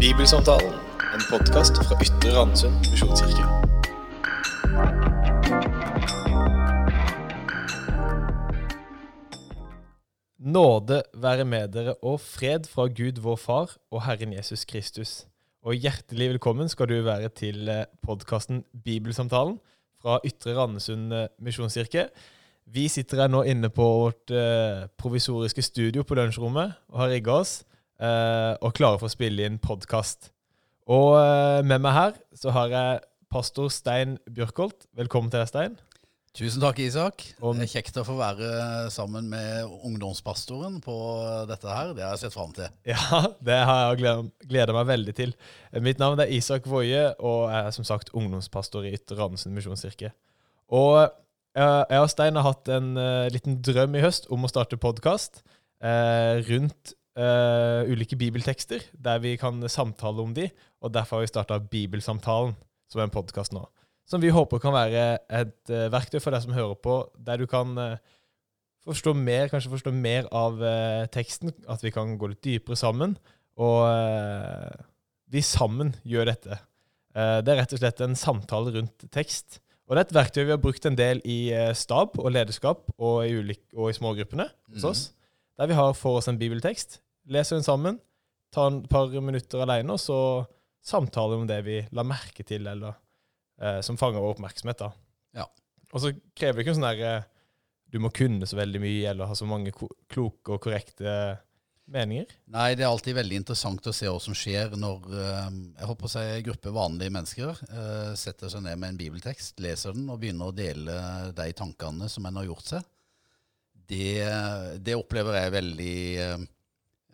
Bibelsamtalen, en podkast fra Ytre Randesund misjonskirke. Nåde være med dere og fred fra Gud vår Far og Herren Jesus Kristus. Og hjertelig velkommen skal du være til podkasten Bibelsamtalen fra Ytre Randesund eh, misjonskirke. Vi sitter her nå inne på vårt eh, provisoriske studio på lunsjrommet og har rigga oss eh, og klare for å spille inn podkast. Og eh, med meg her så har jeg pastor Stein Bjørkholt. Velkommen til deg, Stein. Tusen takk, Isak. Og, Det er kjekt å få være sammen med ungdomspastoren på dette her. Det har jeg sett fram til. Ja, det har jeg gleda, meg veldig til. Eh, Mitt navn er Isak Woie, og jeg er som sagt ungdomspastor i Ytre Randesund misjonskirke. Og eh, jeg og Stein har hatt en eh, liten drøm i høst om å starte podkast rundt eh, ulike bibeltekster, der vi kan samtale om de, og derfor har vi starta Bibelsamtalen som er en podkast nå. Som vi håper kan være et uh, verktøy for deg som hører på, der du kan uh, forstå mer, kanskje forstå mer av teksten, at vi kan gå litt dypere sammen, og vi sammen gjør dette. Det er rett og slett en samtale rundt tekst. Og det er et verktøy vi har brukt en del i stab og lederskap og i, ulik, og i smågruppene hos oss. oss, der vi har for oss en bibeltekst, leser den sammen, tar et par minutter alene, og så samtaler om det vi la merke til, eller eh, som fanger vår oppmerksomhet. da. Ja. Og så krever det ikke sånn der eh, du må kunne så veldig mye, eller ha så mange kloke og korrekte meninger. Nei, det er alltid veldig interessant å se hva som skjer når eh, jeg håper å si, en gruppe vanlige mennesker eh, setter seg ned med en bibeltekst, leser den og begynner å dele de tankene som en har gjort seg. Det, det opplever jeg veldig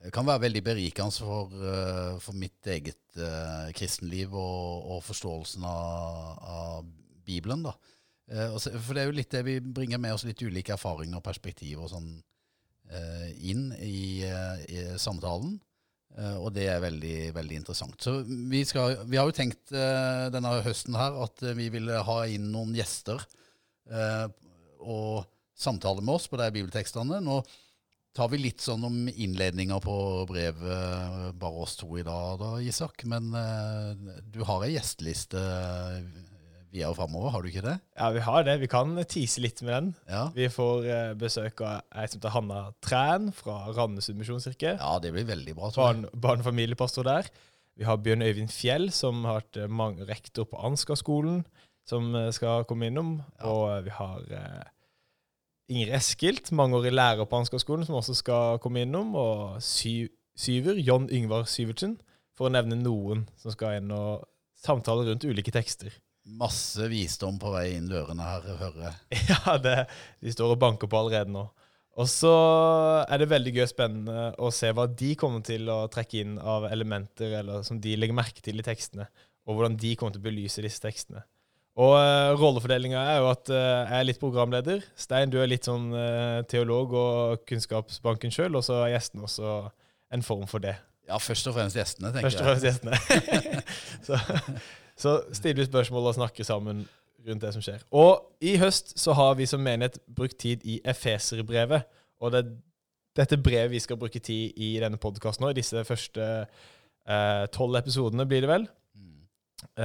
eh, kan være veldig berikende for, eh, for mitt eget eh, kristenliv og, og forståelsen av, av Bibelen. da. Eh, for det er jo litt det vi bringer med oss litt ulike erfaringer og perspektiver og sånn eh, inn i, eh, i samtalen. Eh, og det er veldig, veldig interessant. Så vi, skal, vi har jo tenkt denne høsten her at vi ville ha inn noen gjester og samtale med oss på de bibeltekstene. Nå tar vi litt sånn om innledninga på brevet, eh, bare oss to i dag, da, Isak. Men eh, du har ei gjesteliste videre framover, har du ikke det? Ja, vi har det. Vi kan tease litt med den. Ja. Vi får eh, besøk av ei som heter Hanna Træn fra Randesund misjonskirke. ja, det blir veldig bra. tror jeg. Barn, barne- og familiepastor der. Vi har Bjørn Øyvind Fjell, som har vært eh, rektor på Ansgar-skolen, som eh, skal komme innom. Ja. Og eh, vi har eh, Ingrid Eskilt, mangeårig lærer på Ansgar-skolen, som også skal komme innom. Og sy Syver, John Yngvar Syvertsen, for å nevne noen som skal inn og samtale rundt ulike tekster. Masse visdom på vei inn dørene her, hører jeg. Ja, det, de står og banker på allerede nå. Og så er det veldig gøy og spennende å se hva de kommer til å trekke inn av elementer, eller som de legger merke til i tekstene, og hvordan de kommer til å belyse disse tekstene. Og uh, rollefordelinga er jo at uh, jeg er litt programleder. Stein, du er litt sånn uh, teolog og kunnskapsbanken sjøl, og så er gjestene også en form for det. Ja, først og fremst gjestene, tenker Først og jeg. fremst gjestene. så, så stiller vi spørsmål og snakker sammen rundt det som skjer. Og i høst så har vi som menighet brukt tid i Efeserbrevet. Og det er dette brevet vi skal bruke tid i denne podkasten nå, i disse første eh, tolv episodene, blir det vel. Mm.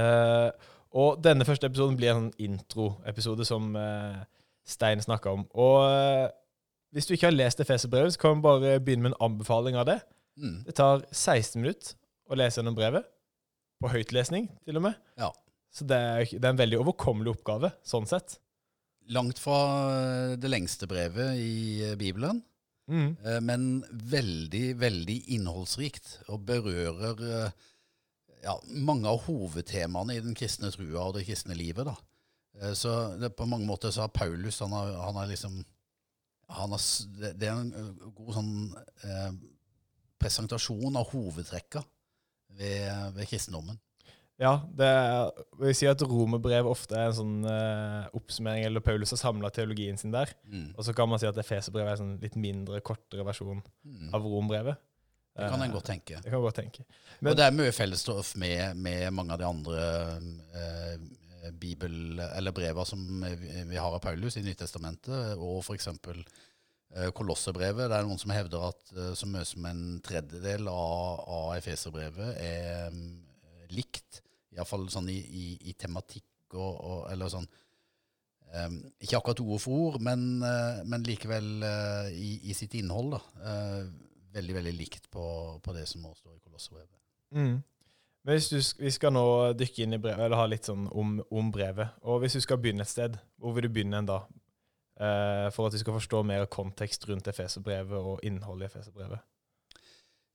Eh, og denne første episoden blir en intro-episode som eh, Stein snakka om. Og eh, hvis du ikke har lest Efeserbrevet, så kan vi bare begynne med en anbefaling av det. Mm. Det tar 16 minutter å lese gjennom brevet. På høytlesning, til og med. Ja. Så det er, det er en veldig overkommelig oppgave, sånn sett. Langt fra det lengste brevet i eh, Bibelen, Mm. eh, men veldig, veldig innholdsrikt, og berører eh, ja, mange av hovedtemaene i den kristne trua og det kristne livet. Da. Eh, Så det, på mange måter så har Paulus han har, han har liksom han har, det, er en eh, god sånn eh, presentasjon av hovedtrekka ved, ved kristendommen. Ja, det er, vil si at romerbrev ofte er en sånn eh, oppsummering, eller Paulus har samla teologien sin der. Mm. Og så kan man si at Efeserbrevet er en sånn litt mindre, kortere versjon Mm. av rombrevet. Det kan en Eh, godt tenke. Det kan godt tenke. Men- og det er mye fellesstoff med, med mange av de andre eh, bibel- eller breva som vi har av Paulus i Nytestamentet, og f.eks. Eh, Kolossebrevet. det er noen som hevder at eh, så mye som en tredjedel av, av Efeserbrevet er um, likt. Iallfall sånn i, i, i tematikk og, og Eller sånn um, Ikke akkurat ord for ord, men, uh, men likevel uh, i, i sitt innhold. da. Eh, veldig, veldig likt på, på det som nå står i Kolosserbrevet. Mm. Men hvis du, Vi skal nå dykke inn i brevet, eller ha litt sånn om, om brevet. Og hvis du skal begynne et sted, hvor vil du begynne en da? Eh, for at vi skal forstå mer kontekst rundt Efeserbrevet og innholdet i Efeserbrevet.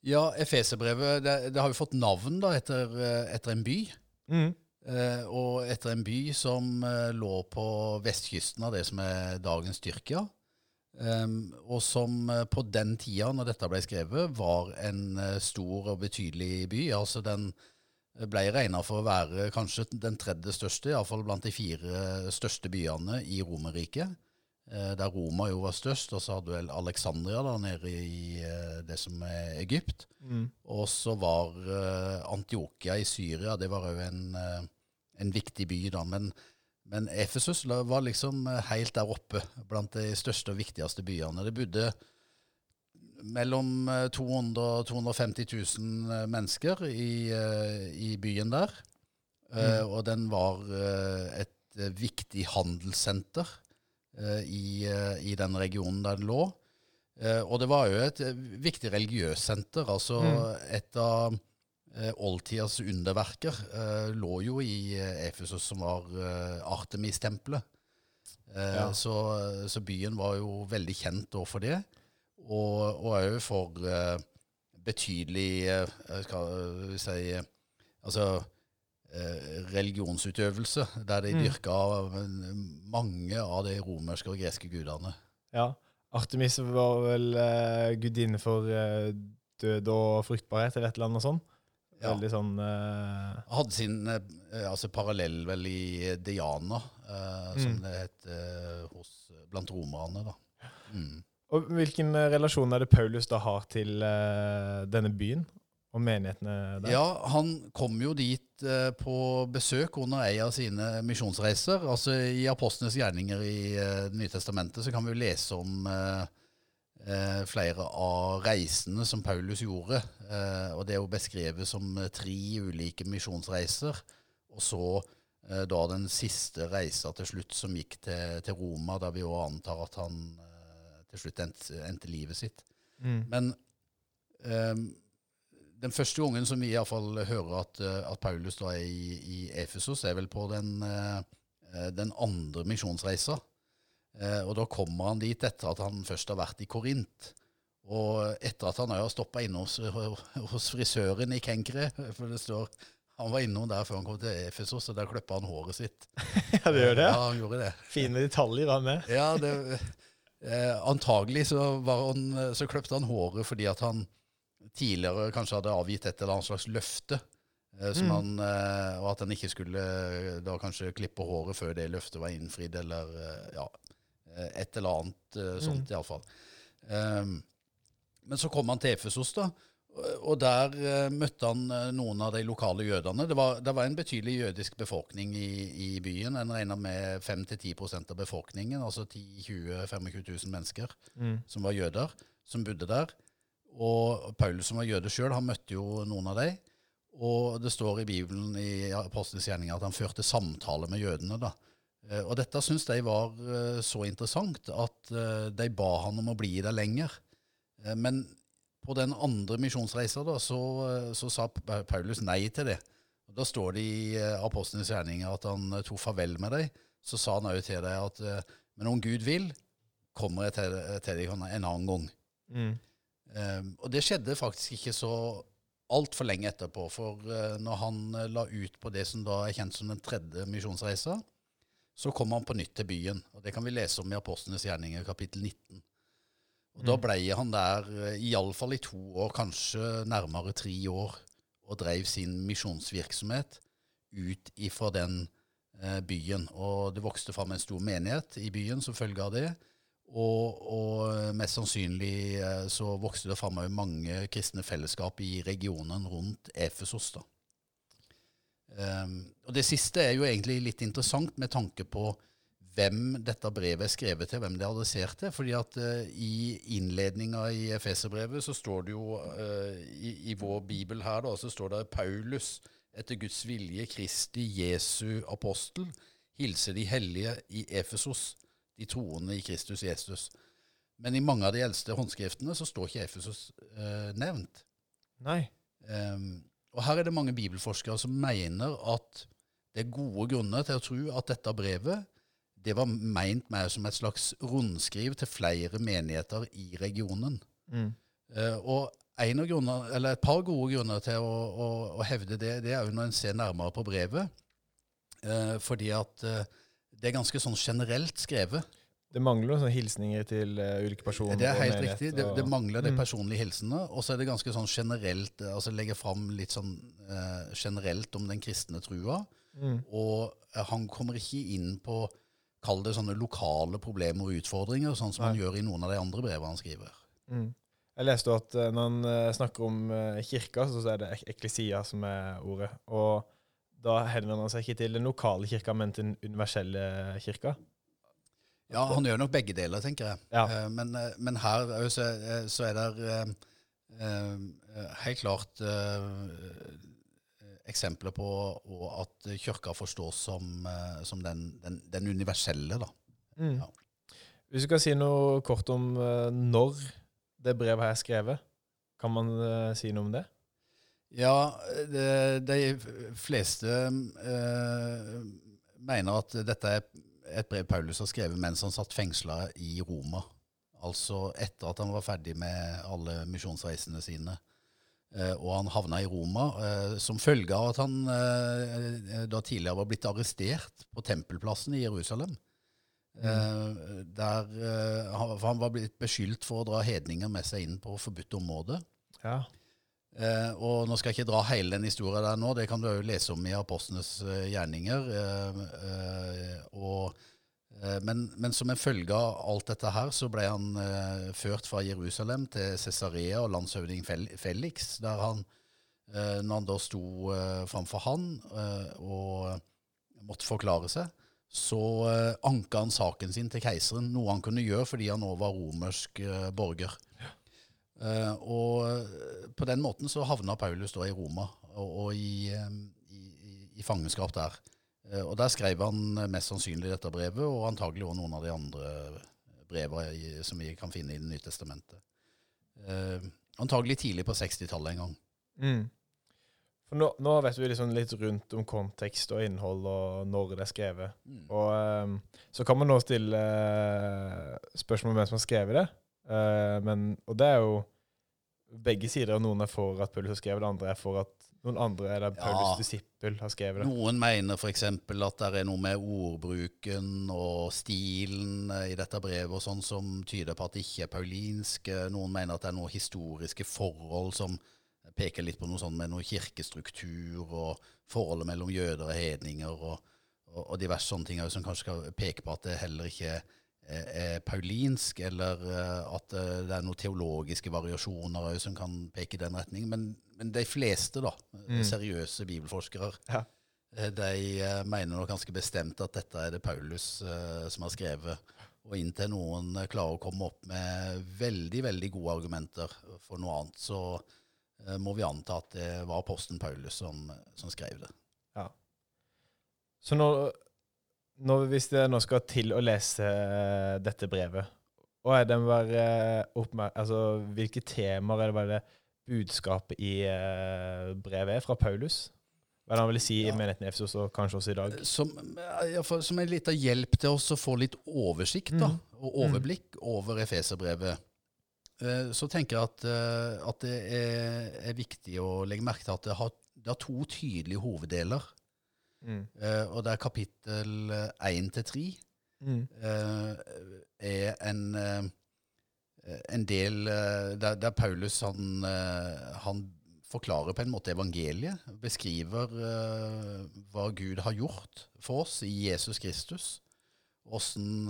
Ja, Efeserbrevet det, det har jo fått navn da etter, eh, etter en by. Mm. Eh, og etter en by som eh, lå på vestkysten av det som er dagens Tyrkia. Em, og som eh, på den tida, når dette ble skrevet, var en eh, stor og betydelig by. Altså den ble regna for å være kanskje den tredje største, iallfall blant de fire største byene i Romerriket. Uh, der Roma jo var størst, og så hadde vel Alexandria da nede i uh, det som er Egypt. Mm. Og så var uh, Antiokia i Syria det var òg en, eh, en viktig by. da, Men, men Efesus var liksom eh, helt der oppe blant de største og viktigste byene. Det bodde mellom eh, 200 og 250 000 eh, mennesker i, eh, i byen der. Mm. Og den var eh, et eh, viktig handelssenter eh, i, eh, i den regionen der den lå. Eh, og det var jo et eh, viktig religiøst senter. Altså et av eh, oldtidas underverker eh, lå jo i eh, Efesus, som var eh, Artemis-tempelet. Eh, Ja. så, så byen var jo veldig kjent for det, og òg for eh, betydelig eh, skal vi si eh, Altså eh, religionsutøvelse, der de Mm. dyrka eh, mange av de romerske og greske gudene. Ja. Artemis var vel uh, gudinne for eh, død og fruktbarhet, eller et eller annet sånt. Ja. Veldig sånn uh... hadde sin uh, altså parallell vel i Diana, som Mm. det het hos, blant romerne. da. Mm. Og hvilken relasjon er det Paulus da har til denne byen og menighetene der? Ja, han kom jo dit på besøk under ei av sine misjonsreiser. Altså I Apostlenes gjerninger i Det nye testamentet så kan vi jo lese om eh, flere av reisene som Paulus gjorde. Eh, og det er jo beskrevet som eh, tre ulike misjonsreiser. Og så eh, da den siste reisa til slutt, som gikk til, til Roma, da vi jo antar at han eh, til slutt endte, endte livet sitt. Mm. Men ehm, den første gangen som vi i hvert fall hører at, eh, at Paulus da er i, i Efesos, er vel på den, eh, eh, den andre misjonsreisa. Eh, og da kommer han dit etter at han først har vært i Korint. Og etter at han har stoppa inne hos, hos frisøren i Kenkre. For det står han var innom der før han kom til Efesos, og der klippa han håret sitt. Ja, det gjør det? Ja, han gjorde det. Fine detaljer han med. Ja, det, eh, antagelig så, han, så kløpte han håret fordi at han tidligere kanskje hadde avgitt et eller annet slags løfte. Eh, som Mm. han, eh, og at han ikke skulle eh, da kanskje klippe håret før det løftet var innfridd, eller eh, ja, eh, et eller annet uh, sånt Mm. iallfall. Um, men så kom han til Efesos, da. og- der uh, møtte han eh, noen av de lokale jødene. Det var, det var en betydelig jødisk befolkning i, i byen. En regna med 5-10% av befolkningen, altså 10 20 25 000 mennesker Mm. som var jøder, som bodde der. Og Paulus, som var jøde sjøl, han møtte jo noen av dem. Og det står i Bibelen i Apostelens gjerninger at han førte samtale med jødene. da. Eh, Og dette syntes de var eh, så interessant at eh, de ba han om å bli der lenger. Men på den andre misjonsreisa da, så, så sa Paulus nei til det. Og Da står det i Apostlenes gjerninger at han tok farvel med dem. Så sa han òg til dem at men om Gud vil, kommer jeg til, til deg en annen gang. Mm. Um, og det skjedde faktisk ikke så altfor lenge etterpå. For når han la ut på det som da er kjent som den tredje misjonsreisa, så kom han på nytt til byen. Og det kan vi lese om i Apostlenes gjerninger, kapittel 19. Og Da Mm. ble han der eh, iallfall i to år, kanskje nærmere tre år, og drev sin misjonsvirksomhet ut ifra den eh, byen. Og det vokste fram en stor menighet i byen som følge av det. Og, og mest sannsynlig eh, så vokste det fram mange kristne fellesskap i regionen rundt Efesos. da. Um, og Det siste er jo egentlig litt interessant med tanke på hvem dette brevet er skrevet til, hvem det er adressert til. fordi at uh, i innledninga i Efeserbrevet så står det jo uh, i, i vår bibel her da, så står det Paulus etter Guds vilje, Kristi Jesu apostel, hilser de hellige i Efesos, de troende i Kristus Jesus. Men i mange av de eldste håndskriftene så står ikke Efesos uh, nevnt. Nei. Ehm, og her er det mange bibelforskere som mener at det er gode grunner til å tro at dette brevet det var meint mer som et slags rundskriv til flere menigheter i regionen. Mm. Eh, og grunner, eller et par gode grunner til å, å, å hevde det, det er jo når en ser nærmere på brevet. Eh, fordi at eh, det er ganske sånn generelt skrevet. Det mangler noen sånne hilsninger til uh, ulike personer. Det er helt menighet, riktig. Det, det mangler de Mm. personlige hilsenene. Og så er det ganske sånn generelt eh, altså legger fram litt sånn uh, generelt om den kristne trua. Mm. Og uh, han kommer ikke inn på Kall det sånne lokale problemer og utfordringer, sånn som han gjør i noen av de andre brevene han skriver. Mm. Jeg leste at når han snakker om kirka, så er det ek- eklesia som er ordet. Og da henvender han seg ikke til den lokale kirka, men til den universelle kirka. Ja, han gjør nok begge deler, tenker jeg. Ja. Eh, Men, eh, men her eh, så, så er det helt klart eksempler på at kirka forstås som, som den, den, den universelle, da. Mm. Ja. Hvis du kan si noe kort om når det brevet er skrevet, kan man si noe om det? Ja, de, de fleste eh, mener at dette er et brev Paulus har skrevet mens han satt fengsla i Roma. Altså etter at han var ferdig med alle misjonsreisene sine. Eh, og han havna i Roma eh, som følge av at han eh, da tidligere var blitt arrestert på tempelplassen i Jerusalem. Mm. der han var blitt beskyldt for å dra hedninger med seg inn på forbudt område. Ja. Eh, og nå skal jeg ikke dra hele den historien der nå, det kan du jo lese om i Apostlenes eh, gjerninger. Eh, eh, og, eh, men, men som en følge av alt dette her, så ble han ført fra Jerusalem til Cesarea og landshøvding Fel Felix, der han, når han da sto framfor han og måtte forklare seg, så anka han saken sin til keiseren, noe han kunne gjøre fordi han nå var romersk borger. Eh, og eh, på den måten så havna Paulus da i Roma og, og i, eh, i, i- fangenskap der. Eh, og der skrev han eh, mest sannsynlig dette brevet, og antagelig også noen av de andre brevene som vi kan finne i Det nye testamentet. Eh, antagelig tidlig på 60-tallet en gang. Mm. For nå, nå vet vi liksom litt rundt om kontekst og innhold og når det er skrevet. Mm. Og um, så kan man nå stille eh, spørsmål om hvem som har skrevet det. Eh, men, og det er jo begge sider. Noen er for at Paulus har skrevet det, andre er for at noen andre eller Ja. Paulus' disippel har skrevet det. Noen mener f.eks. at det er noe med ordbruken og stilen i dette brevet og sånn som tyder på at det ikke er paulinsk. Noen mener at det er noen historiske forhold som peker litt på noe sånn med noe kirkestruktur og forholdet mellom jøder og hedninger og, og, og diverse sånne ting som kanskje skal peke på at det heller ikke er, er paulinsk, eller eh, at eh, det er noen teologiske variasjoner som kan peke i den retning. Men, men de fleste, da, Mm. seriøse bibelforskere, Ja. Eh, De eh, mener nok ganske bestemt at dette er det Paulus uh, som har skrevet. Og inntil noen eh, klarer å komme opp med veldig veldig gode argumenter for noe annet, så uh, må vi anta at det var apostelen Paulus som, som skrev det. Så når, når, hvis det nå skal til å lese eh, dette brevet, og er det bare oppmer altså, hvilke temaer er det bare det budskapet i eh, brevet er fra Paulus? Hva er det han vil si Ja. i menigheten i Efsos, og kanskje også i dag? Som, eh, ja, for, som en liten hjelp til oss å få litt oversikt da, Mhm. og overblikk over Efeserbrevet, eh, så tenker jeg at, eh, at det er, er viktig å legge merke til at det har, det har to tydelige hoveddeler. Mm. Eh, og det er kapittel 1 til 3 Mm. eh, er en, uh, en del der, der Paulus han, han forklarer på en måte evangeliet. Beskriver hva Gud har gjort for oss i Jesus Kristus. Åssen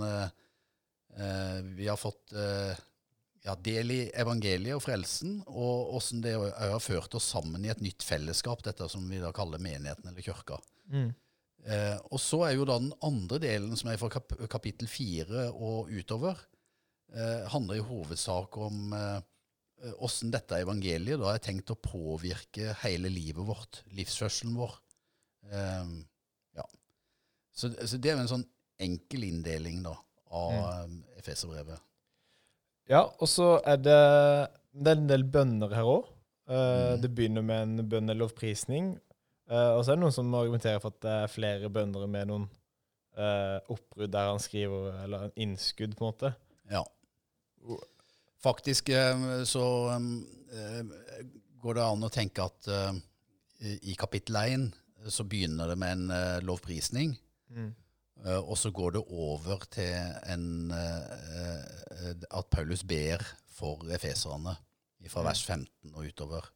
vi har fått ja, del i evangeliet og frelsen, og åssen det har ført oss sammen i et nytt fellesskap, dette som vi da kaller menigheten eller kirka. Mm. Eh, og så er jo da den andre delen, som er fra kap kapittel fire og utover, eh, handler i hovedsak om eh, åssen dette evangeliet da er tenkt å påvirke hele livet vårt, livsførselen vår. Eh, ja. Så, så, det er en sånn enkel inndeling da, av mm. Efeserbrevet. Ja, og så er det, det er en del bønner her òg. Uh, mm. Det begynner med en bønn eller lovprisning. Uh, og så er det noen som argumenterer for at det er flere bønnere med noen uh, oppbrudd der han skriver, eller en innskudd, på en måte. Ja. Faktisk så går det an å tenke at i kapittel 1 så begynner det med en lovprisning. Mm. Og så går det over til en, at Paulus ber for efeserne fra vers 15 og utover.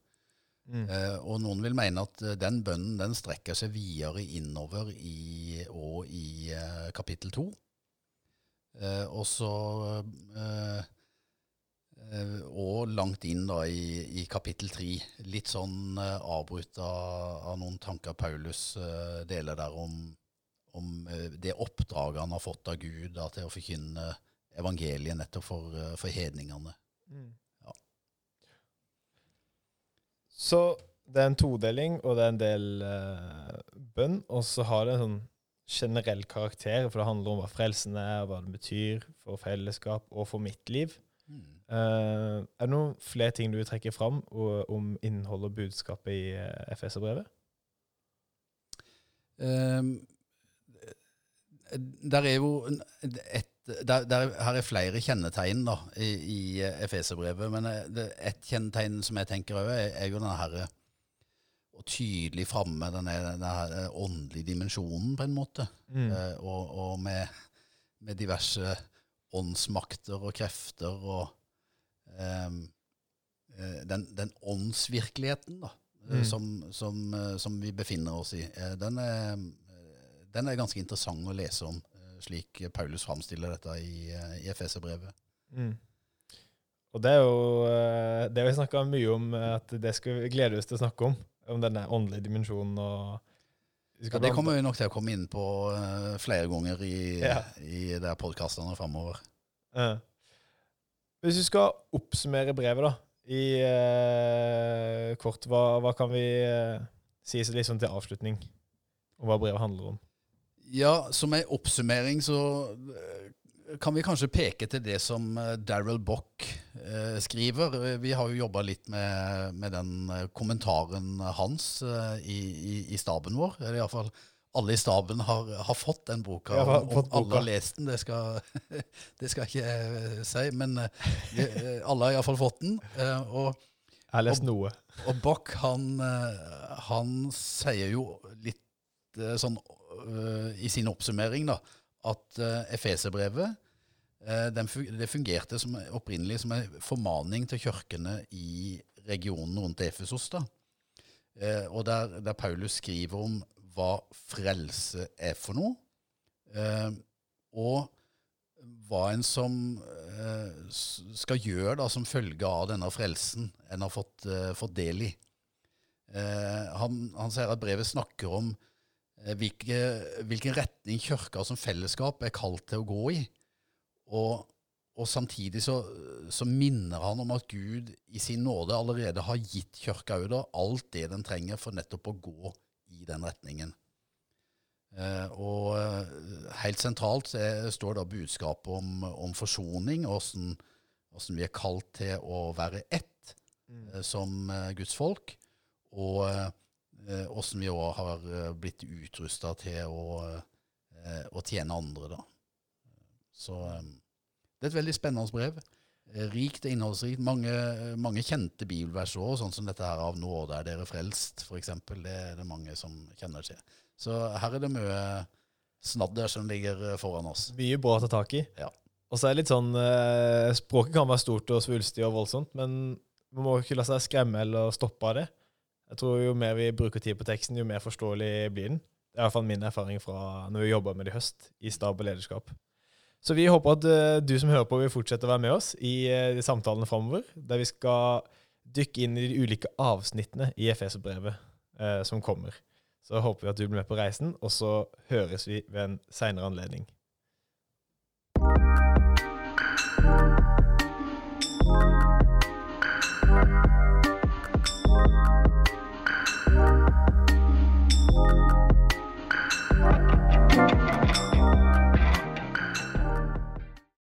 Mm. Eh, og noen vil mene at eh, den bønnen den strekker seg videre innover i, og i eh, kapittel 2. Eh, og så eh, eh, Og langt inn da i, i kapittel 3. Litt sånn avbrutt av, av, noen tanker Paulus deler der om, om det oppdraget han har fått av Gud da, til å forkynne evangeliet nettopp for, for hedningene. Mm. Så det er en todeling, og det er en del uh, bønn. Og så har det en sånn generell karakter, for det handler om hva frelsen er, hva den betyr for fellesskap og for mitt liv. Mm. Uh, er det noen flere ting du vil trekke fram om innholdet og budskapet i uh, eh, FS-brevet? Um, der er jo et der, der, her er flere kjennetegn da, i, i Efeserbrevet, men eh, et kjennetegn som jeg tenker òg, er, er, jo denne her, og tydelig framme denne, denne åndelige dimensjonen, på en måte. Mm. Eh, og, og med, med, diverse åndsmakter og krefter og ehm, eh, den, den, åndsvirkeligheten da, eh, mm. som, som, eh, som, vi befinner oss i, den er, den er ganske interessant å lese om slik Paulus framstiller dette i, eh, i Efeserbrevet. Mm. Og det er jo eh, det vi snakka mye om, at det skal vi glede oss til å snakke om. Om denne åndelige dimensjonen. og ja, Det kommer vi nok til å komme inn på flere ganger i, ja. i de podkastene framover. Uh. Hvis vi skal oppsummere brevet da, i uh, kort, hva, hva, kan vi si litt sånn til avslutning om hva brevet handler om? Ja, som en oppsummering så eh, kan vi kanskje peke til det som eh, Daryl Bock eh, skriver. Vi har jo jobba litt med, med, den kommentaren hans eh, i, i, i, staben vår. Eller iallfall alle i staben har, har fått den boka. Ja, fått boka. alle har lest den, det skal, det skal ikke jeg si. Men vi, alle har iallfall fått den. Og, jeg har lest noe. Og Bock, han, han sier jo litt sånn i sin oppsummering da, at uh, Efeserbrevet uh, det fungerte som, opprinnelig som en formaning til kirkene i regionen rundt Efesos. da. Og der, der, Paulus skriver om hva frelse er for noe, og hva en som skal gjøre da, som følge av denne frelsen en har fått, fått del i. Han, han sier at brevet snakker om Eh, hvilke, hvilken retning kirka som fellesskap er kalt til å gå i. Og, og samtidig så, så, minner han om at Gud i sin nåde allerede har gitt kirka alt det den trenger for nettopp å gå i den retningen. Eh, og eh, helt sentralt er, står da budskapet om, om forsoning, åssen vi er kalt til å være ett mm. eh, som eh, Guds folk. Og eh, åssen eh, vi òg har eh, blitt utrusta til å, eh, å, tjene andre, da. Så det er et veldig spennende brev. Rikt og innholdsrikt. Mange, mange kjente bibelvers òg, sånn som dette her av 'Nåde er dere frelst', f.eks. Det er det mange som kjenner til. Så her er det mye snadder som ligger foran oss. Mye bra å ta tak i. Ja. Og så er det litt sånn Språket kan være stort og svulstig og voldsomt, men man må ikke la seg skremme eller stoppe av det. Jeg tror Jo mer vi bruker tid på teksten, jo mer forståelig blir den. Det er i hvert fall min erfaring fra når vi jobba med det i høst, i stab og lederskap. Så vi håper at uh, du som hører på, vil fortsette å være med oss i uh, samtalene framover, der vi skal dykke inn i de ulike avsnittene i FS-brevet eh, som kommer. Så håper vi at du blir med på reisen, og så høres vi ved en seinere anledning.